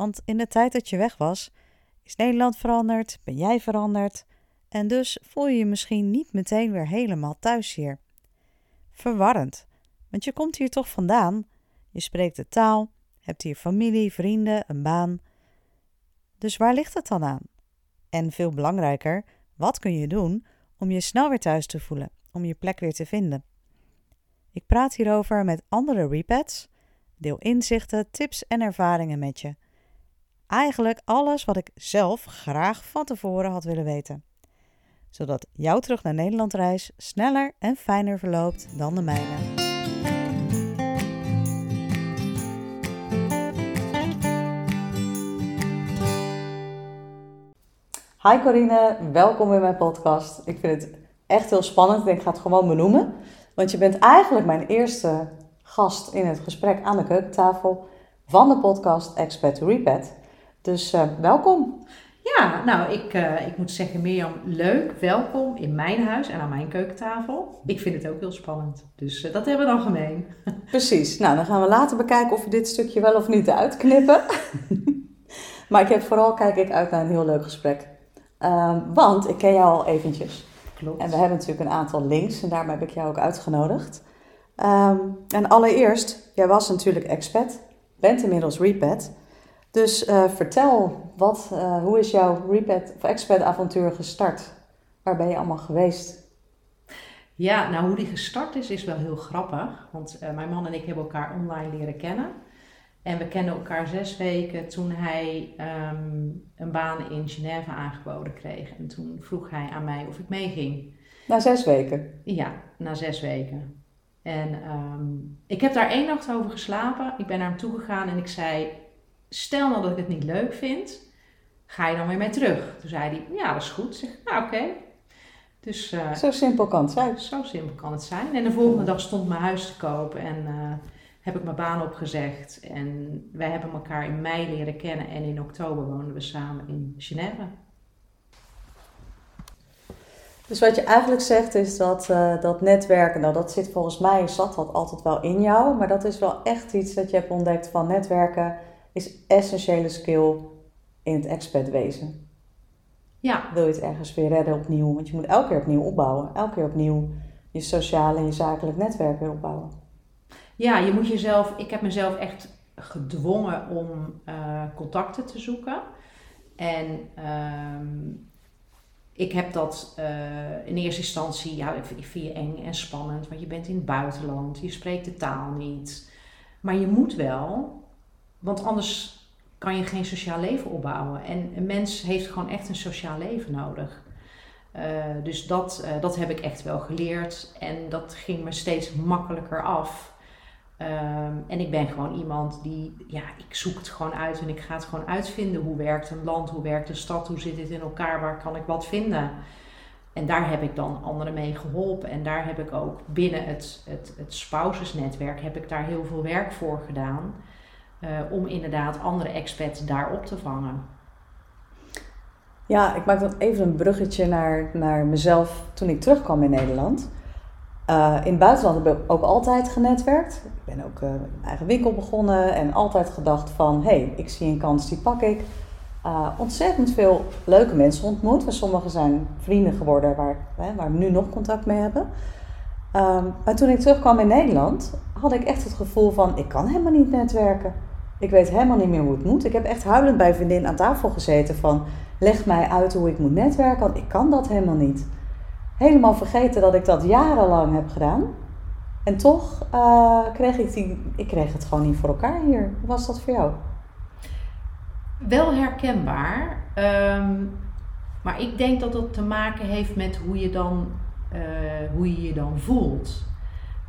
Want in de tijd dat je weg was, is Nederland veranderd, ben jij veranderd en dus voel je je misschien niet meteen weer helemaal thuis hier. Verwarrend, want je komt hier toch vandaan, je spreekt de taal, hebt hier familie, vrienden, een baan. Dus waar ligt het dan aan? En veel belangrijker, wat kun je doen om je snel weer thuis te voelen, om je plek weer te vinden? Ik praat hierover met andere repats, deel inzichten, tips en ervaringen met je. Eigenlijk alles wat ik zelf graag van tevoren had willen weten. Zodat jouw terug naar Nederland reis sneller en fijner verloopt dan de mijne. Hi Corine, welkom in mijn podcast. Ik vind het echt heel spannend en ik ga het gewoon benoemen. Want je bent eigenlijk mijn eerste gast in het gesprek aan de keukentafel van de podcast Expert to Repat. Dus uh, welkom. Ja, nou, ik, uh, ik moet zeggen, Mirjam, leuk, welkom in mijn huis en aan mijn keukentafel. Ik vind het ook heel spannend, dus uh, dat hebben we dan gemeen. Precies, nou dan gaan we later bekijken of we dit stukje wel of niet uitknippen. maar ik heb vooral, kijk ik uit naar een heel leuk gesprek. Uh, want ik ken jou al eventjes. Klopt. En we hebben natuurlijk een aantal links en daarom heb ik jou ook uitgenodigd. Um, en allereerst, jij was natuurlijk expat, bent inmiddels repat. Dus uh, vertel, wat, uh, hoe is jouw repat of expat avontuur gestart? Waar ben je allemaal geweest? Ja, nou hoe die gestart is, is wel heel grappig. Want uh, mijn man en ik hebben elkaar online leren kennen. En we kennen elkaar zes weken toen hij um, een baan in Genève aangeboden kreeg. En toen vroeg hij aan mij of ik meeging. Na zes weken? Ja, na zes weken. En um, ik heb daar één nacht over geslapen. Ik ben naar hem toegegaan en ik zei: Stel nou dat ik het niet leuk vind, ga je dan weer mee terug? Toen zei hij: Ja, dat is goed. Zeg: Nou, oké. Okay. Dus, uh, zo simpel kan het zijn. Zo simpel kan het zijn. En de volgende dag stond mijn huis te koop en. Uh, heb ik mijn baan opgezegd. En wij hebben elkaar in mei leren kennen en in oktober woonden we samen in Genève. Dus wat je eigenlijk zegt is dat uh, dat netwerken, nou dat zit volgens mij, zat dat altijd wel in jou, maar dat is wel echt iets dat je hebt ontdekt van netwerken is essentiële skill in het expertwezen. Ja. Wil je het ergens weer redden opnieuw, want je moet elke keer opnieuw opbouwen, elke keer opnieuw je sociale en je zakelijk netwerk weer opbouwen. Ja, je moet jezelf, ik heb mezelf echt gedwongen om uh, contacten te zoeken. En um, ik heb dat uh, in eerste instantie, ja, ik vind je eng en spannend, want je bent in het buitenland, je spreekt de taal niet. Maar je moet wel, want anders kan je geen sociaal leven opbouwen. En een mens heeft gewoon echt een sociaal leven nodig. Uh, dus dat, uh, dat heb ik echt wel geleerd en dat ging me steeds makkelijker af. Um, en ik ben gewoon iemand die, ja, ik zoek het gewoon uit en ik ga het gewoon uitvinden. Hoe werkt een land, hoe werkt een stad, hoe zit het in elkaar, waar kan ik wat vinden? En daar heb ik dan anderen mee geholpen. En daar heb ik ook binnen het, het, het spousesnetwerk heb ik daar heel veel werk voor gedaan. Uh, om inderdaad andere expats daarop te vangen. Ja, ik maak dan even een bruggetje naar, naar mezelf toen ik terugkwam in Nederland. Uh, in het buitenland heb ik ook altijd genetwerkt. Ik ben ook uh, een eigen winkel begonnen en altijd gedacht van... hé, hey, ik zie een kans, die pak ik. Ontzettend veel leuke mensen ontmoet. En sommigen zijn vrienden geworden waar, hè, waar we nu nog contact mee hebben. Um, maar toen ik terugkwam in Nederland, had ik echt het gevoel van... ik kan helemaal niet netwerken. Ik weet helemaal niet meer hoe het moet. Ik heb echt huilend bij vriendin aan tafel gezeten van... leg mij uit hoe ik moet netwerken, want ik kan dat helemaal niet helemaal vergeten dat ik dat jarenlang heb gedaan. En toch uh, kreeg ik, ik kreeg het gewoon niet voor elkaar hier. Hoe was dat voor jou? Wel herkenbaar. Um, maar ik denk dat dat te maken heeft met hoe je, dan, uh, hoe je je dan voelt.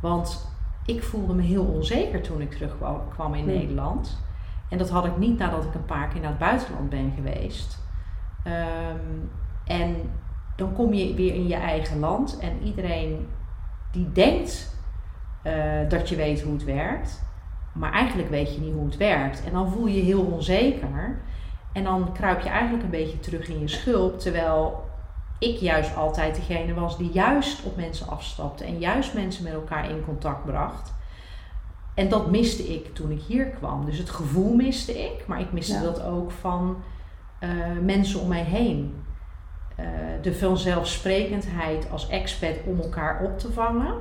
Want ik voelde me heel onzeker toen ik terugkwam in. Nederland. En dat had ik niet nadat ik een paar keer naar het buitenland ben geweest. Ehm, en dan kom je weer in je eigen land en iedereen die denkt eh, dat je weet hoe het werkt, maar eigenlijk weet je niet hoe het werkt. En dan voel je je heel onzeker en dan kruip je eigenlijk een beetje terug in je schulp, terwijl ik juist altijd degene was die juist op mensen afstapte en juist mensen met elkaar in contact bracht. En dat miste ik toen ik hier kwam. Dus het gevoel miste ik, maar ik miste dat ook van uh, mensen om mij heen. Uh, de vanzelfsprekendheid als expert om elkaar op te vangen,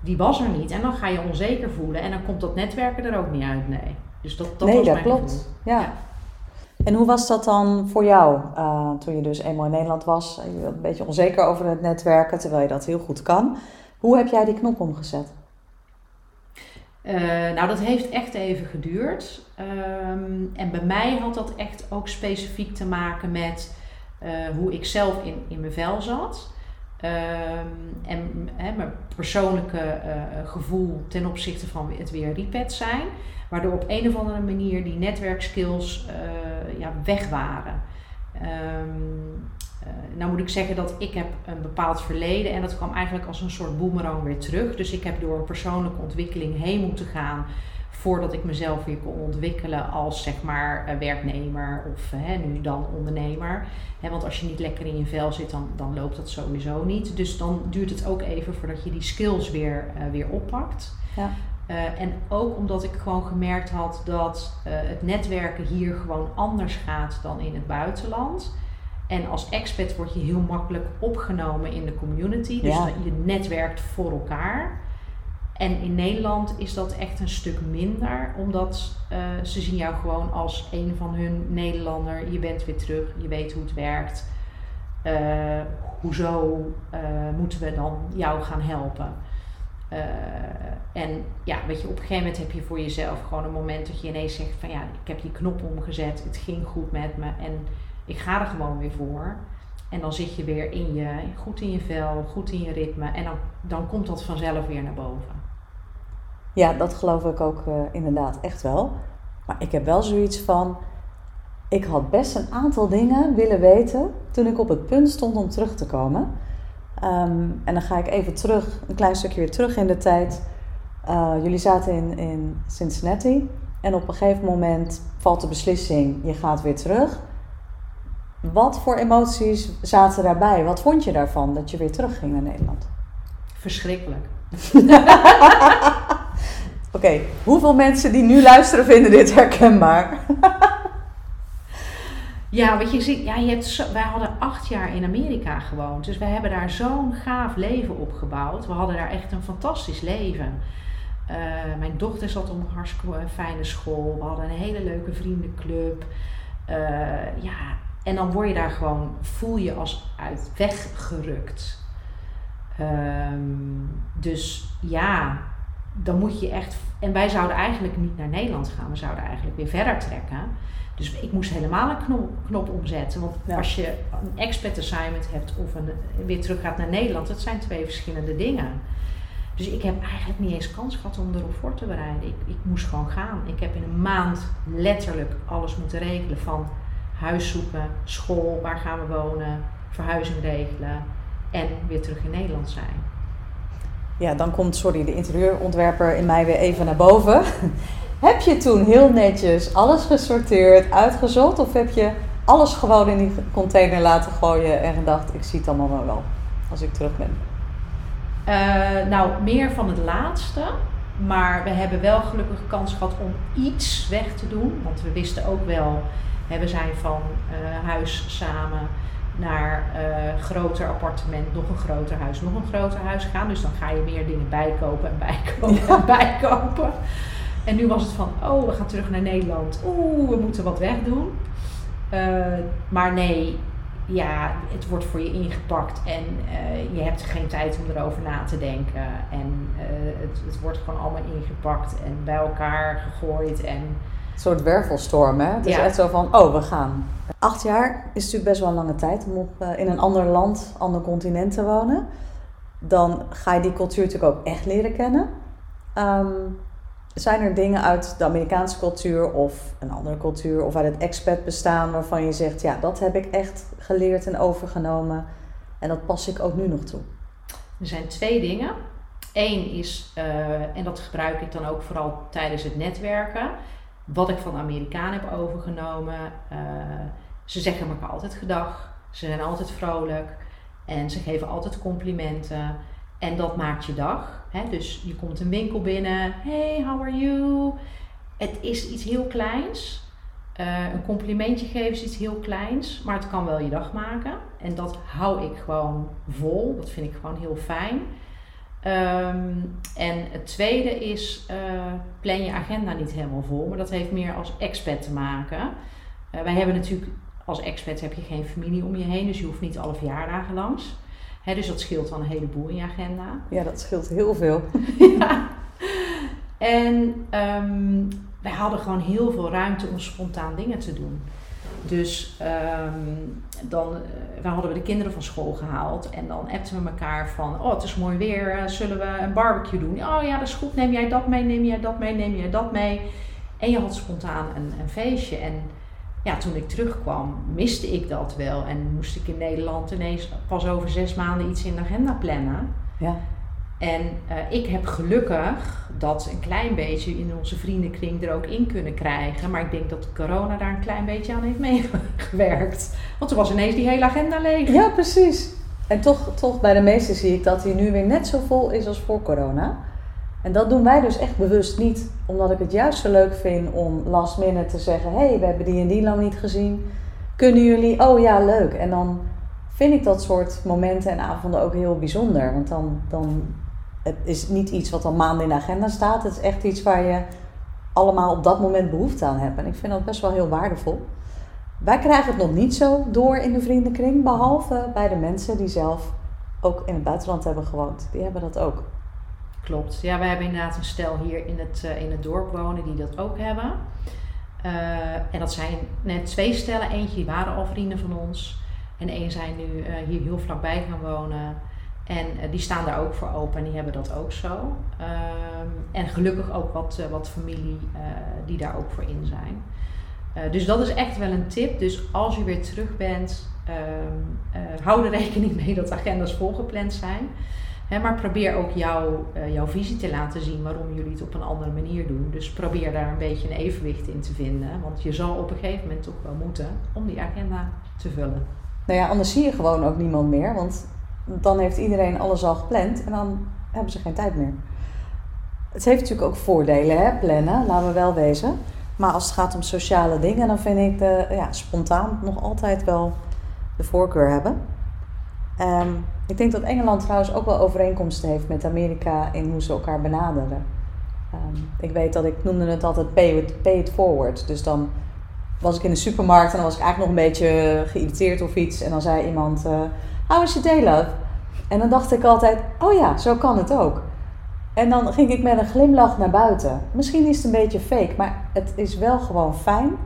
die was er niet. En dan ga je onzeker voelen en dan komt dat netwerken er ook niet uit, nee. Dus dat, dat nee, was dat mijn klopt. gevoel. Ja. En hoe was dat dan voor jou uh, toen je dus eenmaal in Nederland was? Je was een beetje onzeker over het netwerken, terwijl je dat heel goed kan. Hoe heb jij die knop omgezet? Uh, nou, dat heeft echt even geduurd. Um, en bij mij had dat echt ook specifiek te maken met uh, hoe ik zelf in, in mijn vel zat. Um, en mijn persoonlijke uh, gevoel ten opzichte van het weer repet zijn. Waardoor op een of andere manier die netwerkskills ja, weg waren. Um, nou moet ik zeggen dat ik heb een bepaald verleden en dat kwam eigenlijk als een soort boemerang weer terug. Dus ik heb door persoonlijke ontwikkeling heen moeten gaan voordat ik mezelf weer kon ontwikkelen als zeg maar werknemer of hè, nu dan ondernemer. Hè, want als je niet lekker in je vel zit, dan, dan loopt dat sowieso niet. Dus dan duurt het ook even voordat je die skills weer, uh, weer oppakt. Ja. Uh, en ook omdat ik gewoon gemerkt had dat uh, het netwerken hier gewoon anders gaat dan in het buitenland. En als expat word je heel makkelijk opgenomen in de community. Dus ja. je netwerkt voor elkaar. En in Nederland is dat echt een stuk minder, omdat uh, ze zien jou gewoon als een van hun Nederlander. Je bent weer terug, je weet hoe het werkt. Uh, hoezo uh, moeten we dan jou gaan helpen? en ja, weet je, op een gegeven moment heb je voor jezelf gewoon een moment dat je ineens zegt van ja, ik heb die knop omgezet, het ging goed met me en ik ga er gewoon weer voor. En dan zit je weer in je, goed in je vel, goed in je ritme. En dan, dan komt dat vanzelf weer naar boven. Ja, dat geloof ik ook uh, inderdaad echt wel. Maar ik heb wel zoiets van. Ik had best een aantal dingen willen weten toen ik op het punt stond om terug te komen. Um, en dan ga ik even terug, een klein stukje weer terug in de tijd. Uh, jullie zaten in, in Cincinnati. En op een gegeven moment valt de beslissing: je gaat weer terug. Wat voor emoties zaten daarbij? Wat vond je daarvan dat je weer terugging naar Nederland? Verschrikkelijk. Oké, hoeveel mensen die nu luisteren vinden dit herkenbaar? ja, wat je ziet, ja, je hebt wij hadden acht jaar in Amerika gewoond. Dus wij hebben daar zo'n gaaf leven opgebouwd. We hadden daar echt een fantastisch leven. Uh, mijn dochter zat op een hartstikke fijne school. We hadden een hele leuke vriendenclub. Uh, ja, en dan word je daar gewoon, voel je als uit weggerukt. Um, dus ja, dan moet je echt. En wij zouden eigenlijk niet naar Nederland gaan, we zouden eigenlijk weer verder trekken. Dus ik moest helemaal een knop, knop omzetten. Want ja. als je een expert assignment hebt of een, weer terug gaat naar Nederland, dat zijn twee verschillende dingen. Dus ik heb eigenlijk niet eens kans gehad om erop voor te bereiden. Ik, ik moest gewoon gaan. Ik heb in een maand letterlijk alles moeten regelen van huis zoeken, school, waar gaan we wonen, verhuizing regelen en weer terug in Nederland zijn. Ja, dan komt, sorry, de interieurontwerper in mij weer even naar boven. heb je toen heel netjes alles gesorteerd, uitgezocht of heb je alles gewoon in die container laten gooien en gedacht, ik zie het allemaal wel als ik terug ben? Uh, nou, meer van het laatste. Maar we hebben wel gelukkig kans gehad om iets weg te doen. Want we wisten ook wel we zijn van uh, huis samen naar uh, groter appartement, nog een groter huis, nog een groter huis gaan. Dus dan ga je meer dingen bijkopen en bijkopen ja. en bijkopen. En nu was het van, oh, we gaan terug naar Nederland. Oeh, we moeten wat wegdoen. Uh, maar nee, ja, het wordt voor je ingepakt en uh, je hebt geen tijd om erover na te denken. En het, het wordt gewoon allemaal ingepakt en bij elkaar gegooid. En soort wervelstorm, hè? Het is ja. echt zo van, oh, we gaan. Acht jaar is natuurlijk best wel een lange tijd om op, uh, in een ander land, ander continent te wonen. Dan ga je die cultuur natuurlijk ook echt leren kennen. Um, zijn er dingen uit de Amerikaanse cultuur of een andere cultuur of uit het expat bestaan waarvan je zegt, ja, dat heb ik echt geleerd en overgenomen en dat pas ik ook nu nog toe? Er zijn twee dingen. Eén is, uh, en dat gebruik ik dan ook vooral tijdens het netwerken, wat ik van Amerikanen heb overgenomen. Uh, ze zeggen elkaar altijd gedag, ze zijn altijd vrolijk en ze geven altijd complimenten. En dat maakt je dag. Hè? Dus je komt een winkel binnen. Hey, how are you? Het is iets heel kleins. Uh, een complimentje geven is iets heel kleins, maar het kan wel je dag maken. En dat hou ik gewoon vol. Dat vind ik gewoon heel fijn. Um, en het tweede is, uh, plan je agenda niet helemaal vol, maar dat heeft meer als expat te maken. Uh, wij hebben natuurlijk, als expat heb je geen familie om je heen, dus je hoeft niet alle verjaardagen langs dus dat scheelt dan een heleboel in je agenda. Ja, dat scheelt heel veel. ja. En um, wij hadden gewoon heel veel ruimte om spontaan dingen te doen. Dus um, dan uh, hadden we de kinderen van school gehaald. En dan appten we elkaar van, oh het is mooi weer, uh, zullen we een barbecue doen? Oh ja, dat is goed, neem jij dat mee, neem jij dat mee, neem jij dat mee. En je had spontaan een, een feestje. En ja, toen ik terugkwam, miste ik dat wel. En moest ik in Nederland ineens pas over zes maanden iets in de agenda plannen. Ja. En uh, ik heb gelukkig dat een klein beetje in onze vriendenkring er ook in kunnen krijgen. Maar ik denk dat corona daar een klein beetje aan heeft meegewerkt. Want er was ineens die hele agenda leeg. Ja, precies. En toch, toch bij de meesten zie ik dat hij nu weer net zo vol is als voor corona. En dat doen wij dus echt bewust niet, omdat ik het juist zo leuk vind om last minute te zeggen: hé, hey, we hebben die en die lang niet gezien. Kunnen jullie? Oh ja, leuk. En dan vind ik dat soort momenten en avonden ook heel bijzonder. Want dan, dan het is niet iets wat al maanden in de agenda staat. Het is echt iets waar je allemaal op dat moment behoefte aan hebt. En ik vind dat best wel heel waardevol. Wij krijgen het nog niet zo door in de vriendenkring, behalve bij de mensen die zelf ook in het buitenland hebben gewoond. Die hebben dat ook. Klopt. Ja, wij hebben inderdaad een stel hier in het, uh, in het dorp wonen die dat ook hebben. Uh, en dat zijn net twee stellen. Eentje die waren al vrienden van ons. En één zijn nu uh, hier heel vlakbij gaan wonen. En die staan daar ook voor open en die hebben dat ook zo. Ehm, en gelukkig ook wat, wat familie die daar ook voor in zijn. dus dat is echt wel een tip. Dus als je weer terug bent, ehm, hou er rekening mee dat agendas volgepland zijn maar probeer ook jouw, uh, jouw visie te laten zien waarom jullie het op een andere manier doen. Dus probeer daar een beetje een evenwicht in te vinden. Want je zal op een gegeven moment toch wel moeten om die agenda te vullen. Nou ja, anders zie je gewoon ook niemand meer. Want dan heeft iedereen alles al gepland en dan hebben ze geen tijd meer. Het heeft natuurlijk ook voordelen, hè, plannen, laten we wel wezen. Maar als het gaat om sociale dingen, dan vind ik de, ja, spontaan nog altijd wel de voorkeur hebben. Um, ik denk dat Engeland trouwens ook wel overeenkomsten heeft met Amerika in hoe ze elkaar benaderen. Um, ik weet dat ik noemde het altijd pay it, pay it forward. Dus dan was ik in de supermarkt en dan was ik eigenlijk nog een beetje geïrriteerd of iets. En dan zei iemand, uh, how is your day love? En dan dacht ik altijd, oh ja, zo kan het ook. En dan ging ik met een glimlach naar buiten. Misschien is het een beetje fake, maar het is wel gewoon fijn.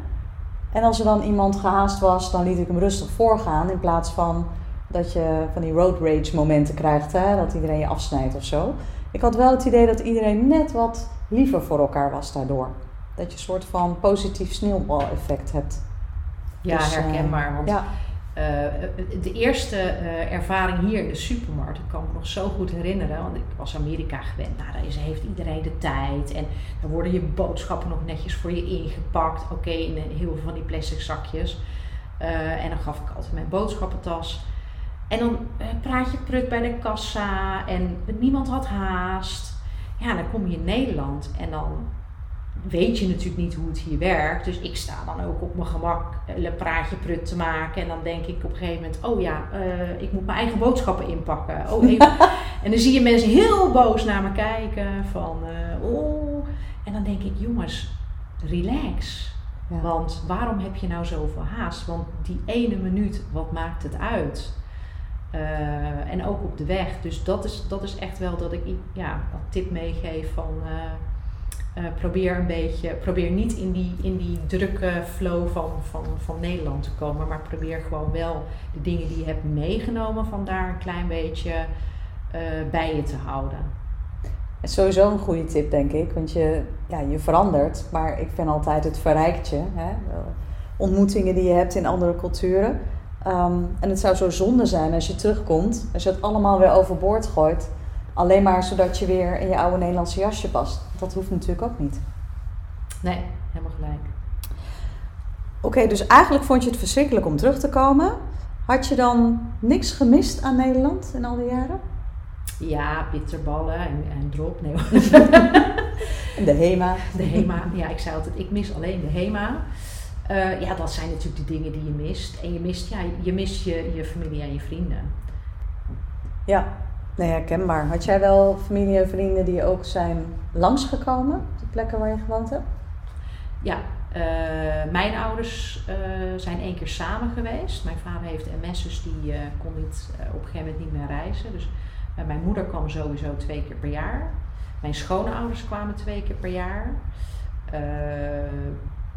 En als er dan iemand gehaast was, dan liet ik hem rustig voorgaan in plaats van dat je van die road rage momenten krijgt, hè? dat iedereen je afsnijdt of zo. Ik had wel het idee dat iedereen net wat liever voor elkaar was daardoor. Dat je een soort van positief sneeuwbaleffect hebt. Ja, dus, herkenbaar. Eh, want ja. Uh, de eerste uh, ervaring hier in de supermarkt, ik kan me nog zo goed herinneren, want ik was Amerika gewend. Nou, daar heeft iedereen de tijd en dan worden je boodschappen nog netjes voor je ingepakt. Oké, in heel veel van die plastic zakjes. Uh, en dan gaf ik altijd mijn boodschappentas. En dan eh, praat je prut bij de kassa en niemand had haast. Ja, dan kom je in Nederland en dan weet je natuurlijk niet hoe het hier werkt. Dus ik sta dan ook op mijn gemak een eh, praatje prut te maken. En dan denk ik op een gegeven moment, oh ja, uh, ik moet mijn eigen boodschappen inpakken. Oh, even. en dan zie je mensen heel boos naar me kijken van, uh, oh. En dan denk ik, jongens, relax. Ja. Want waarom heb je nou zoveel haast? Want die ene minuut, wat maakt het uit? Uh, en ook op de weg. Dus dat is, dat is echt wel dat ik ja, een tip meegeef van uh, probeer een beetje, probeer niet in die, in die drukke flow van, van, van Nederland te komen, maar probeer gewoon wel de dingen die je hebt meegenomen van daar een klein beetje bij je te houden. is sowieso een goede tip, denk ik. Want je, ja, je verandert, maar ik vind altijd het verrijkt je. Hè? Ontmoetingen die je hebt in andere culturen. Ehm, en het zou zo zonde zijn als je terugkomt, als je het allemaal weer overboord gooit. Alleen maar zodat je weer in je oude Nederlandse jasje past. Dat hoeft natuurlijk ook niet. Nee, helemaal gelijk. Oké, dus eigenlijk vond je het verschrikkelijk om terug te komen. Had je dan niks gemist aan Nederland in al die jaren? Ja, bitterballen en, en drop. Nee. de HEMA. De HEMA. Ja, ik zei altijd, ik mis alleen de HEMA. Uh, ja, dat zijn natuurlijk de dingen die je mist. En je mist, ja, je, mist je, je familie en je vrienden. Ja, nee, herkenbaar. Had jij wel familie en vrienden die ook zijn langsgekomen, de plekken waar je gewoond hebt? Ja, uh, mijn ouders uh, zijn één keer samen geweest. Mijn vader heeft MS, dus die kon niet, op een gegeven moment niet meer reizen. Dus mijn moeder kwam sowieso twee keer per jaar. Mijn schoonouders kwamen twee keer per jaar.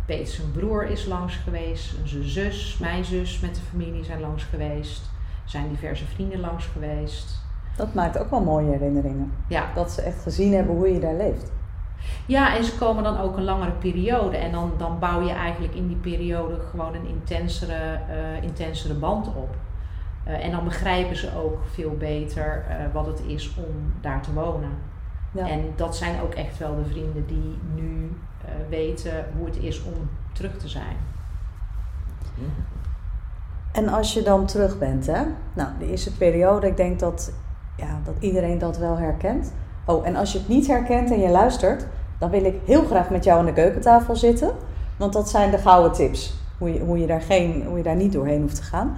Peter zijn broer is langs geweest, zijn zus, mijn zus met de familie zijn langs geweest. Zijn diverse vrienden langs geweest. Dat maakt ook wel mooie herinneringen. Ja. Dat ze echt gezien hebben hoe je daar leeft. Ja, en ze komen dan ook een langere periode. En dan, dan bouw je eigenlijk in die periode gewoon een intensere, uh, intensere band op. Uh, en dan begrijpen ze ook veel beter uh, wat het is om daar te wonen. Ja. En dat zijn ook echt wel de vrienden die nu weten hoe het is om terug te zijn. En als je dan terug bent, hè? Nou, de eerste periode, ik denk dat, ja, dat iedereen dat wel herkent. Oh, en als je het niet herkent en je luistert, dan wil ik heel graag met jou aan de keukentafel zitten. Want dat zijn de gouden tips. Hoe je, hoe je, daar, geen, hoe je daar niet doorheen hoeft te gaan.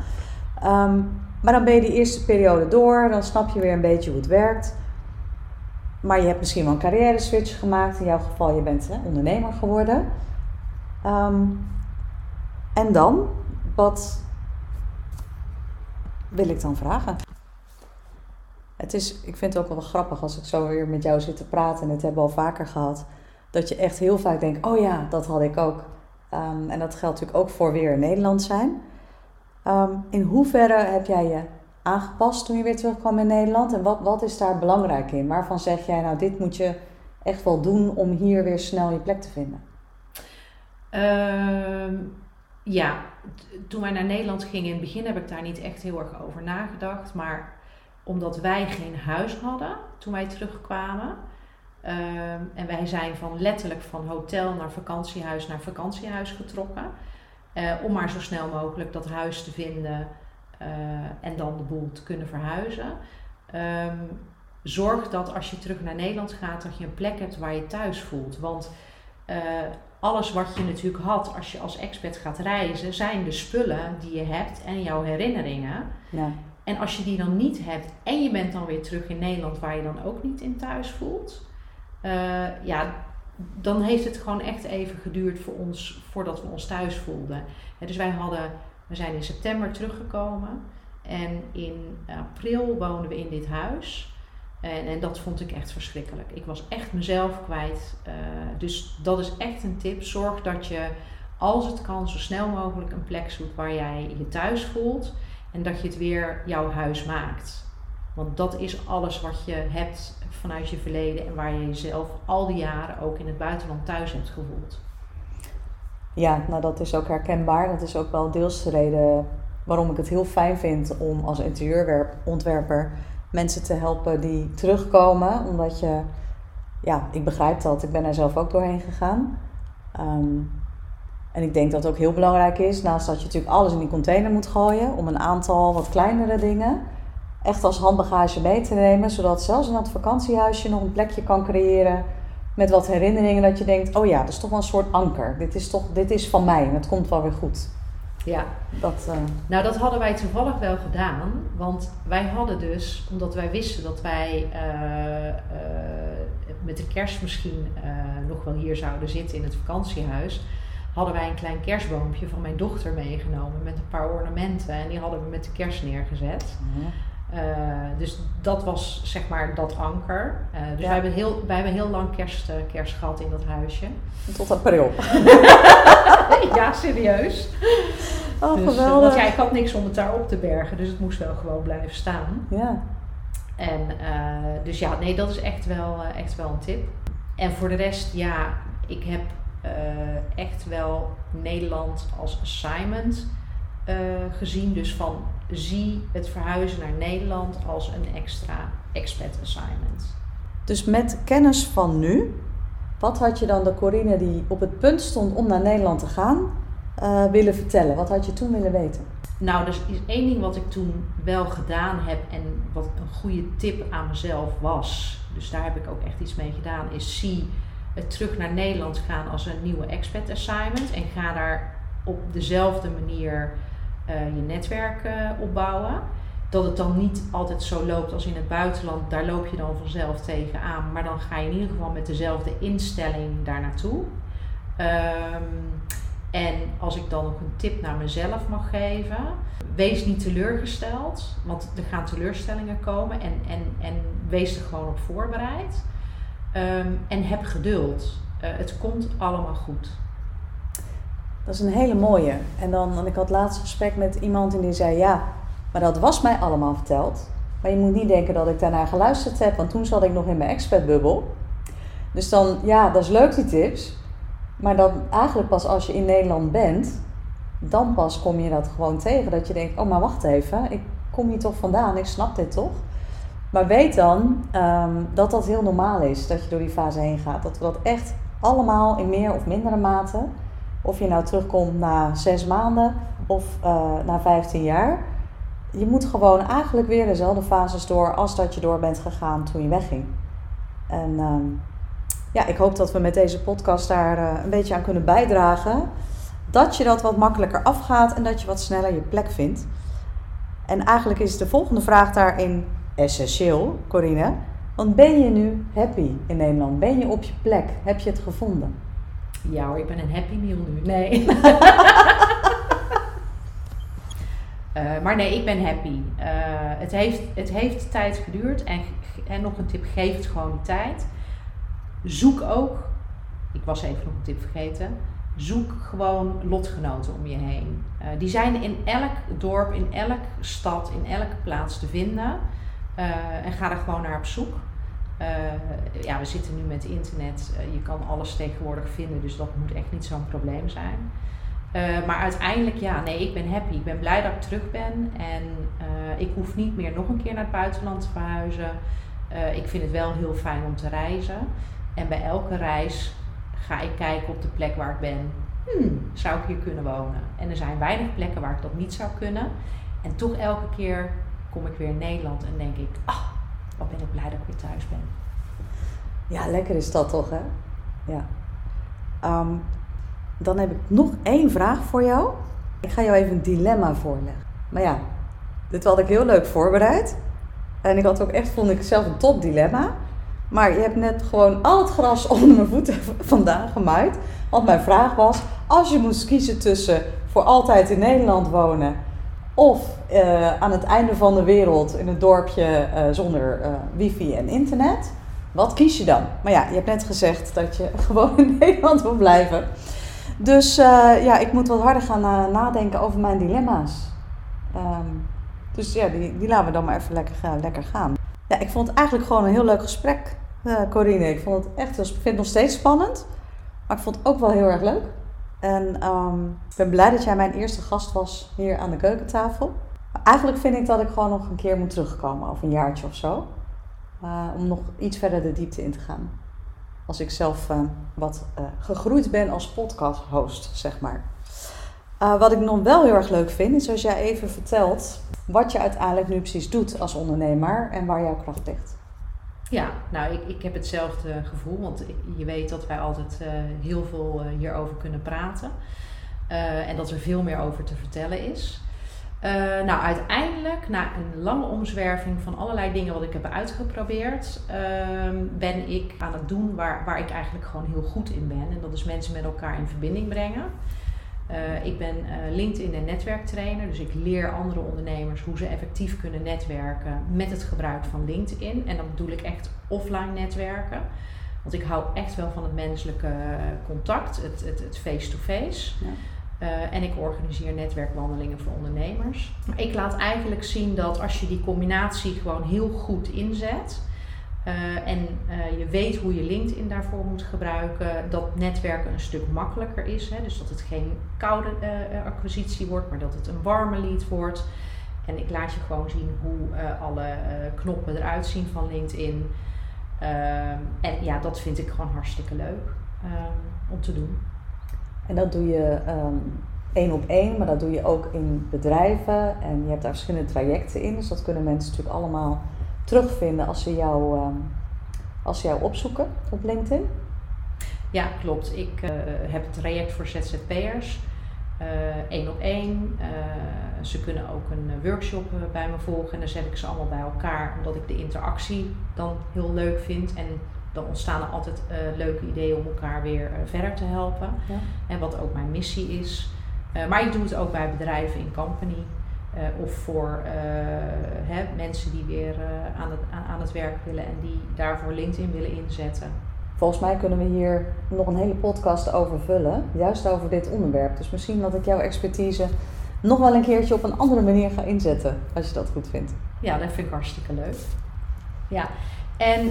Um, maar dan ben je die eerste periode door, dan snap je weer een beetje hoe het werkt. Maar je hebt misschien wel een carrière switch gemaakt. In jouw geval, je bent hè, ondernemer geworden. Um, en dan, wat wil ik dan vragen? Het is, ik vind het ook wel grappig als ik zo weer met jou zit te praten. En het hebben we al vaker gehad. Dat je echt heel vaak denkt, oh ja, dat had ik ook. Um, en dat geldt natuurlijk ook voor weer in Nederland zijn. Um, in hoeverre heb jij je aangepast toen je weer terugkwam in Nederland? En wat, wat is daar belangrijk in? Waarvan zeg jij, nou, dit moet je echt wel doen om hier weer snel je plek te vinden? Uh, ja, toen wij naar Nederland gingen, in het begin heb ik daar niet echt heel erg over nagedacht. Maar omdat wij geen huis hadden toen wij terugkwamen. Uh, en wij zijn van letterlijk van hotel naar vakantiehuis naar vakantiehuis getrokken. Uh, om maar zo snel mogelijk dat huis te vinden uh, en dan de boel te kunnen verhuizen. Um, zorg dat als je terug naar Nederland gaat, dat je een plek hebt waar je thuis voelt. Want uh, alles wat je natuurlijk had als je als expert gaat reizen, zijn de spullen die je hebt en jouw herinneringen. Ja. En als je die dan niet hebt en je bent dan weer terug in Nederland waar je dan ook niet in thuis voelt, uh, ja, dan heeft het gewoon echt even geduurd voor ons voordat we ons thuis voelden. dus wij hadden we zijn in september teruggekomen en in april woonden we in dit huis. En, en dat vond ik echt verschrikkelijk. Ik was echt mezelf kwijt. Uh, dus dat is echt een tip. Zorg dat je, als het kan, zo snel mogelijk een plek zoekt waar jij je thuis voelt. En dat je het weer jouw huis maakt. Want dat is alles wat je hebt vanuit je verleden en waar je jezelf al die jaren ook in het buitenland thuis hebt gevoeld. Ja, nou dat is ook herkenbaar. Dat is ook wel deels de reden waarom ik het heel fijn vind om als interieurontwerper mensen te helpen die terugkomen. Omdat je, ja, ik begrijp dat. Ik ben er zelf ook doorheen gegaan. Ehm, en ik denk dat het ook heel belangrijk is, naast dat je natuurlijk alles in die container moet gooien, om een aantal wat kleinere dingen echt als handbagage mee te nemen. Zodat zelfs in dat vakantiehuisje nog een plekje kan creëren met wat herinneringen dat je denkt, oh ja, dat is toch wel een soort anker. Dit is toch, dit is van mij en het komt wel weer goed. Ja. Dat, uh... Nou, dat hadden wij toevallig wel gedaan. Want wij hadden dus, omdat wij wisten dat wij uh, uh, met de kerst misschien nog wel hier zouden zitten in het vakantiehuis, hadden wij een klein kerstboompje van mijn dochter meegenomen met een paar ornamenten. En die hadden we met de kerst neergezet. Mhm. Uh, dus dat was zeg maar dat anker. Uh, dus ja. wij, hebben heel, wij hebben heel lang kerst, uh, kerst gehad in dat huisje. Tot april. ja, serieus. Oh, dus, geweldig. want ja, ik had niks om het daar op te bergen, dus het moest wel gewoon blijven staan. Ja. En eh, dus ja, nee, dat is echt wel, eh, echt wel een tip. En voor de rest, ja, ik heb eh, echt wel Nederland als assignment gezien. Dus van zie het verhuizen naar Nederland als een extra expat assignment. Dus met kennis van nu, wat had je dan de Corine die op het punt stond om naar Nederland te gaan, willen vertellen? Wat had je toen willen weten? Nou, is één ding wat ik toen wel gedaan heb en wat een goede tip aan mezelf was. Dus daar heb ik ook echt iets mee gedaan. Is zie terug naar Nederland gaan als een nieuwe expat assignment. En ga daar op dezelfde manier uh, je netwerk uh, opbouwen. Dat het dan niet altijd zo loopt als in het buitenland. Daar loop je dan vanzelf tegenaan. Maar dan ga je in ieder geval met dezelfde instelling daar naartoe. Um, en als ik dan nog een tip naar mezelf mag geven, wees niet teleurgesteld, want er gaan teleurstellingen komen en, en, en wees er gewoon op voorbereid. Ehm, en heb geduld. Uh, het komt allemaal goed. Dat is een hele mooie. En dan, ik had laatst gesprek met iemand en die zei: Ja, maar dat was mij allemaal verteld. Maar je moet niet denken dat ik daarna geluisterd heb, want toen zat ik nog in mijn expertbubbel. Dus dan, ja, dat is leuk die tips. Maar dan eigenlijk pas als je in Nederland bent, dan pas kom je dat gewoon tegen. Dat je denkt, oh maar wacht even, ik kom hier toch vandaan, ik snap dit toch. Maar weet dan ehm, dat dat heel normaal is, dat je door die fase heen gaat. Dat we dat echt allemaal in meer of mindere mate, of je nou terugkomt na zes maanden of uh, na 15 jaar. Je moet gewoon eigenlijk weer dezelfde fases door als dat je door bent gegaan toen je wegging. En ehm, ja, ik hoop dat we met deze podcast daar uh, een beetje aan kunnen bijdragen. Dat je dat wat makkelijker afgaat en dat je wat sneller je plek vindt. En eigenlijk is de volgende vraag daarin essentieel, Corine. Want ben je nu happy in Nederland? Ben je op je plek? Heb je het gevonden? Ja hoor, ik ben een happy meal nu. Nee. uh, maar nee, ik ben happy. Uh, het, heeft, het heeft tijd geduurd. En, en nog een tip, geef het gewoon tijd. Zoek ook, ik was even nog een tip vergeten, zoek gewoon lotgenoten om je heen. Uh, die zijn in elk dorp, in elke stad, in elke plaats te vinden. Uh, en ga er gewoon naar op zoek. Uh, ja, we zitten nu met internet. je kan alles tegenwoordig vinden, dus dat moet echt niet zo'n probleem zijn. maar uiteindelijk, ja, nee, ik ben happy. Ik ben blij dat ik terug ben. En ik hoef niet meer nog een keer naar het buitenland te verhuizen. ik vind het wel heel fijn om te reizen. En bij elke reis ga ik kijken op de plek waar ik ben. Hmm, zou ik hier kunnen wonen? En er zijn weinig plekken waar ik dat niet zou kunnen. En toch elke keer kom ik weer in Nederland en denk ik, ah, wat ben ik blij dat ik weer thuis ben. Ja, lekker is dat toch, hè? Ja. Ehm, dan heb ik nog één vraag voor jou. Ik ga jou even een dilemma voorleggen. Maar ja, dit had ik heel leuk voorbereid. En ik had ook echt, vond ik zelf een top dilemma. Maar je hebt net gewoon al het gras onder mijn voeten vandaan gemaaid. Want mijn vraag was: als je moest kiezen tussen voor altijd in Nederland wonen of uh, aan het einde van de wereld in een dorpje uh, zonder uh, wifi en internet, wat kies je dan? Maar ja, je hebt net gezegd dat je gewoon in Nederland wil blijven. Dus ja, ik moet wat harder gaan nadenken over mijn dilemma's. Um, dus ja, die, die laten we dan maar even lekker, lekker gaan. Ja, ik vond het eigenlijk gewoon een heel leuk gesprek, Corine. Ik vond het echt, ik vind het nog steeds spannend. Maar ik vond het ook wel heel erg leuk. En um, ik ben blij dat jij mijn eerste gast was hier aan de keukentafel. Eigenlijk vind ik dat ik gewoon nog een keer moet terugkomen, over een jaartje of zo. Om nog iets verder de diepte in te gaan. Als ik zelf uh, wat gegroeid ben als podcast-host, zeg maar. wat ik nog wel heel erg leuk vind, is als jij even vertelt wat je uiteindelijk nu precies doet als ondernemer en waar jouw kracht ligt. Ja, nou, ik, ik heb hetzelfde gevoel, want je weet dat wij altijd uh, heel veel uh, hierover kunnen praten. Uh, en dat er veel meer over te vertellen is. nou, uiteindelijk, na een lange omzwerving van allerlei dingen wat ik heb uitgeprobeerd, ehm, ben ik aan het doen waar, waar ik eigenlijk gewoon heel goed in ben. En dat is mensen met elkaar in verbinding brengen. Uh, ik ben uh, LinkedIn en netwerktrainer, dus ik leer andere ondernemers hoe ze effectief kunnen netwerken met het gebruik van LinkedIn. En dan bedoel ik echt offline netwerken. Want ik hou echt wel van het menselijke contact, het face-to-face. Ja. Uh, en ik organiseer netwerkwandelingen voor ondernemers. Ik laat eigenlijk zien dat als je die combinatie gewoon heel goed inzet, uh, en uh, je weet hoe je LinkedIn daarvoor moet gebruiken, dat netwerken een stuk makkelijker is. Hè? Dus dat het geen koude uh, acquisitie wordt, maar dat het een warme lead wordt. En ik laat je gewoon zien hoe alle knoppen eruit zien van LinkedIn. Ehm, en ja, dat vind ik gewoon hartstikke leuk ehm, om te doen. En dat doe je um, één op één, maar dat doe je ook in bedrijven. En je hebt daar verschillende trajecten in. Dus dat kunnen mensen natuurlijk allemaal terugvinden als ze jou, uh, als ze jou opzoeken op LinkedIn? Ja, klopt. Ik uh, heb het traject voor ZZP'ers. Eén uh, op één. Uh, ze kunnen ook een workshop bij me volgen en dan zet ik ze allemaal bij elkaar, omdat ik de interactie dan heel leuk vind. En dan ontstaan er altijd leuke ideeën om elkaar weer verder te helpen. Ja. En wat ook mijn missie is. maar ik doe het ook bij bedrijven in company. Uh, of voor uh, hè, mensen die weer uh, aan, het, aan het werk willen en die daarvoor LinkedIn willen inzetten. Volgens mij kunnen we hier nog een hele podcast over vullen, juist over dit onderwerp. Dus misschien dat ik jouw expertise nog wel een keertje op een andere manier ga inzetten, als je dat goed vindt. Ja, dat vind ik hartstikke leuk. Ja, en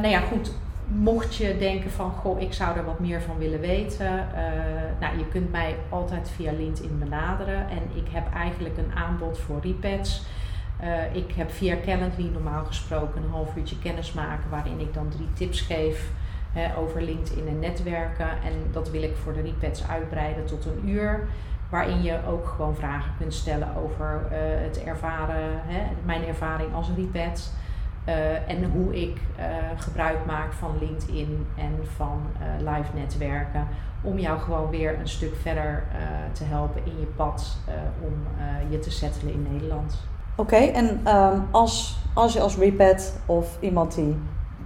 nou ja, goed, mocht je denken van, goh, ik zou er wat meer van willen weten, uh, nou, je kunt mij altijd via LinkedIn benaderen. En ik heb eigenlijk een aanbod voor repads. Uh, ik heb via Calendly normaal gesproken een half uurtje kennis maken, waarin ik dan drie tips geef over LinkedIn en netwerken. En dat wil ik voor de repads uitbreiden tot een uur. Waarin je ook gewoon vragen kunt stellen over uh, het ervaren, hè, mijn ervaring als repad. Uh, en hoe ik uh, gebruik maak van LinkedIn en van uh, live netwerken. Om jou gewoon weer een stuk verder te helpen in je pad om je te settelen in Nederland. Oké, en um, als, als je als repet of iemand die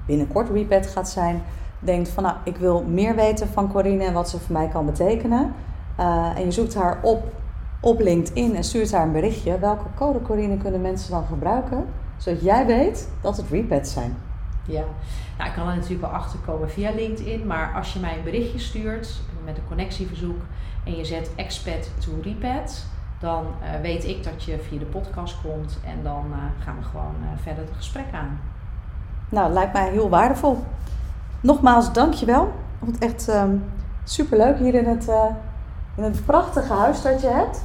binnenkort repet gaat zijn, denkt van nou, ik wil meer weten van Corine en wat ze voor mij kan betekenen. en je zoekt haar op op LinkedIn en stuurt haar een berichtje. Welke code Corine kunnen mensen dan gebruiken? Zodat jij weet dat het repads zijn. Ja, nou, ik kan er natuurlijk wel achter komen via LinkedIn, maar als je mij een berichtje stuurt met een connectieverzoek en je zet expat to repad, dan uh, weet ik dat je via de podcast komt en dan uh, gaan we gewoon uh, verder het gesprek aan. Nou, lijkt mij heel waardevol. Nogmaals, dankjewel. Ik vond het echt um, superleuk hier in het, in het prachtige huis dat je hebt.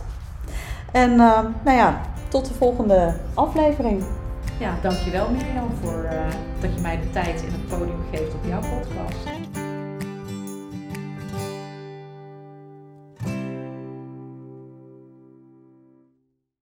En nou ja, tot de volgende aflevering ja, dankjewel Mirjam voor uh, dat je mij de tijd en het podium geeft op jouw podcast.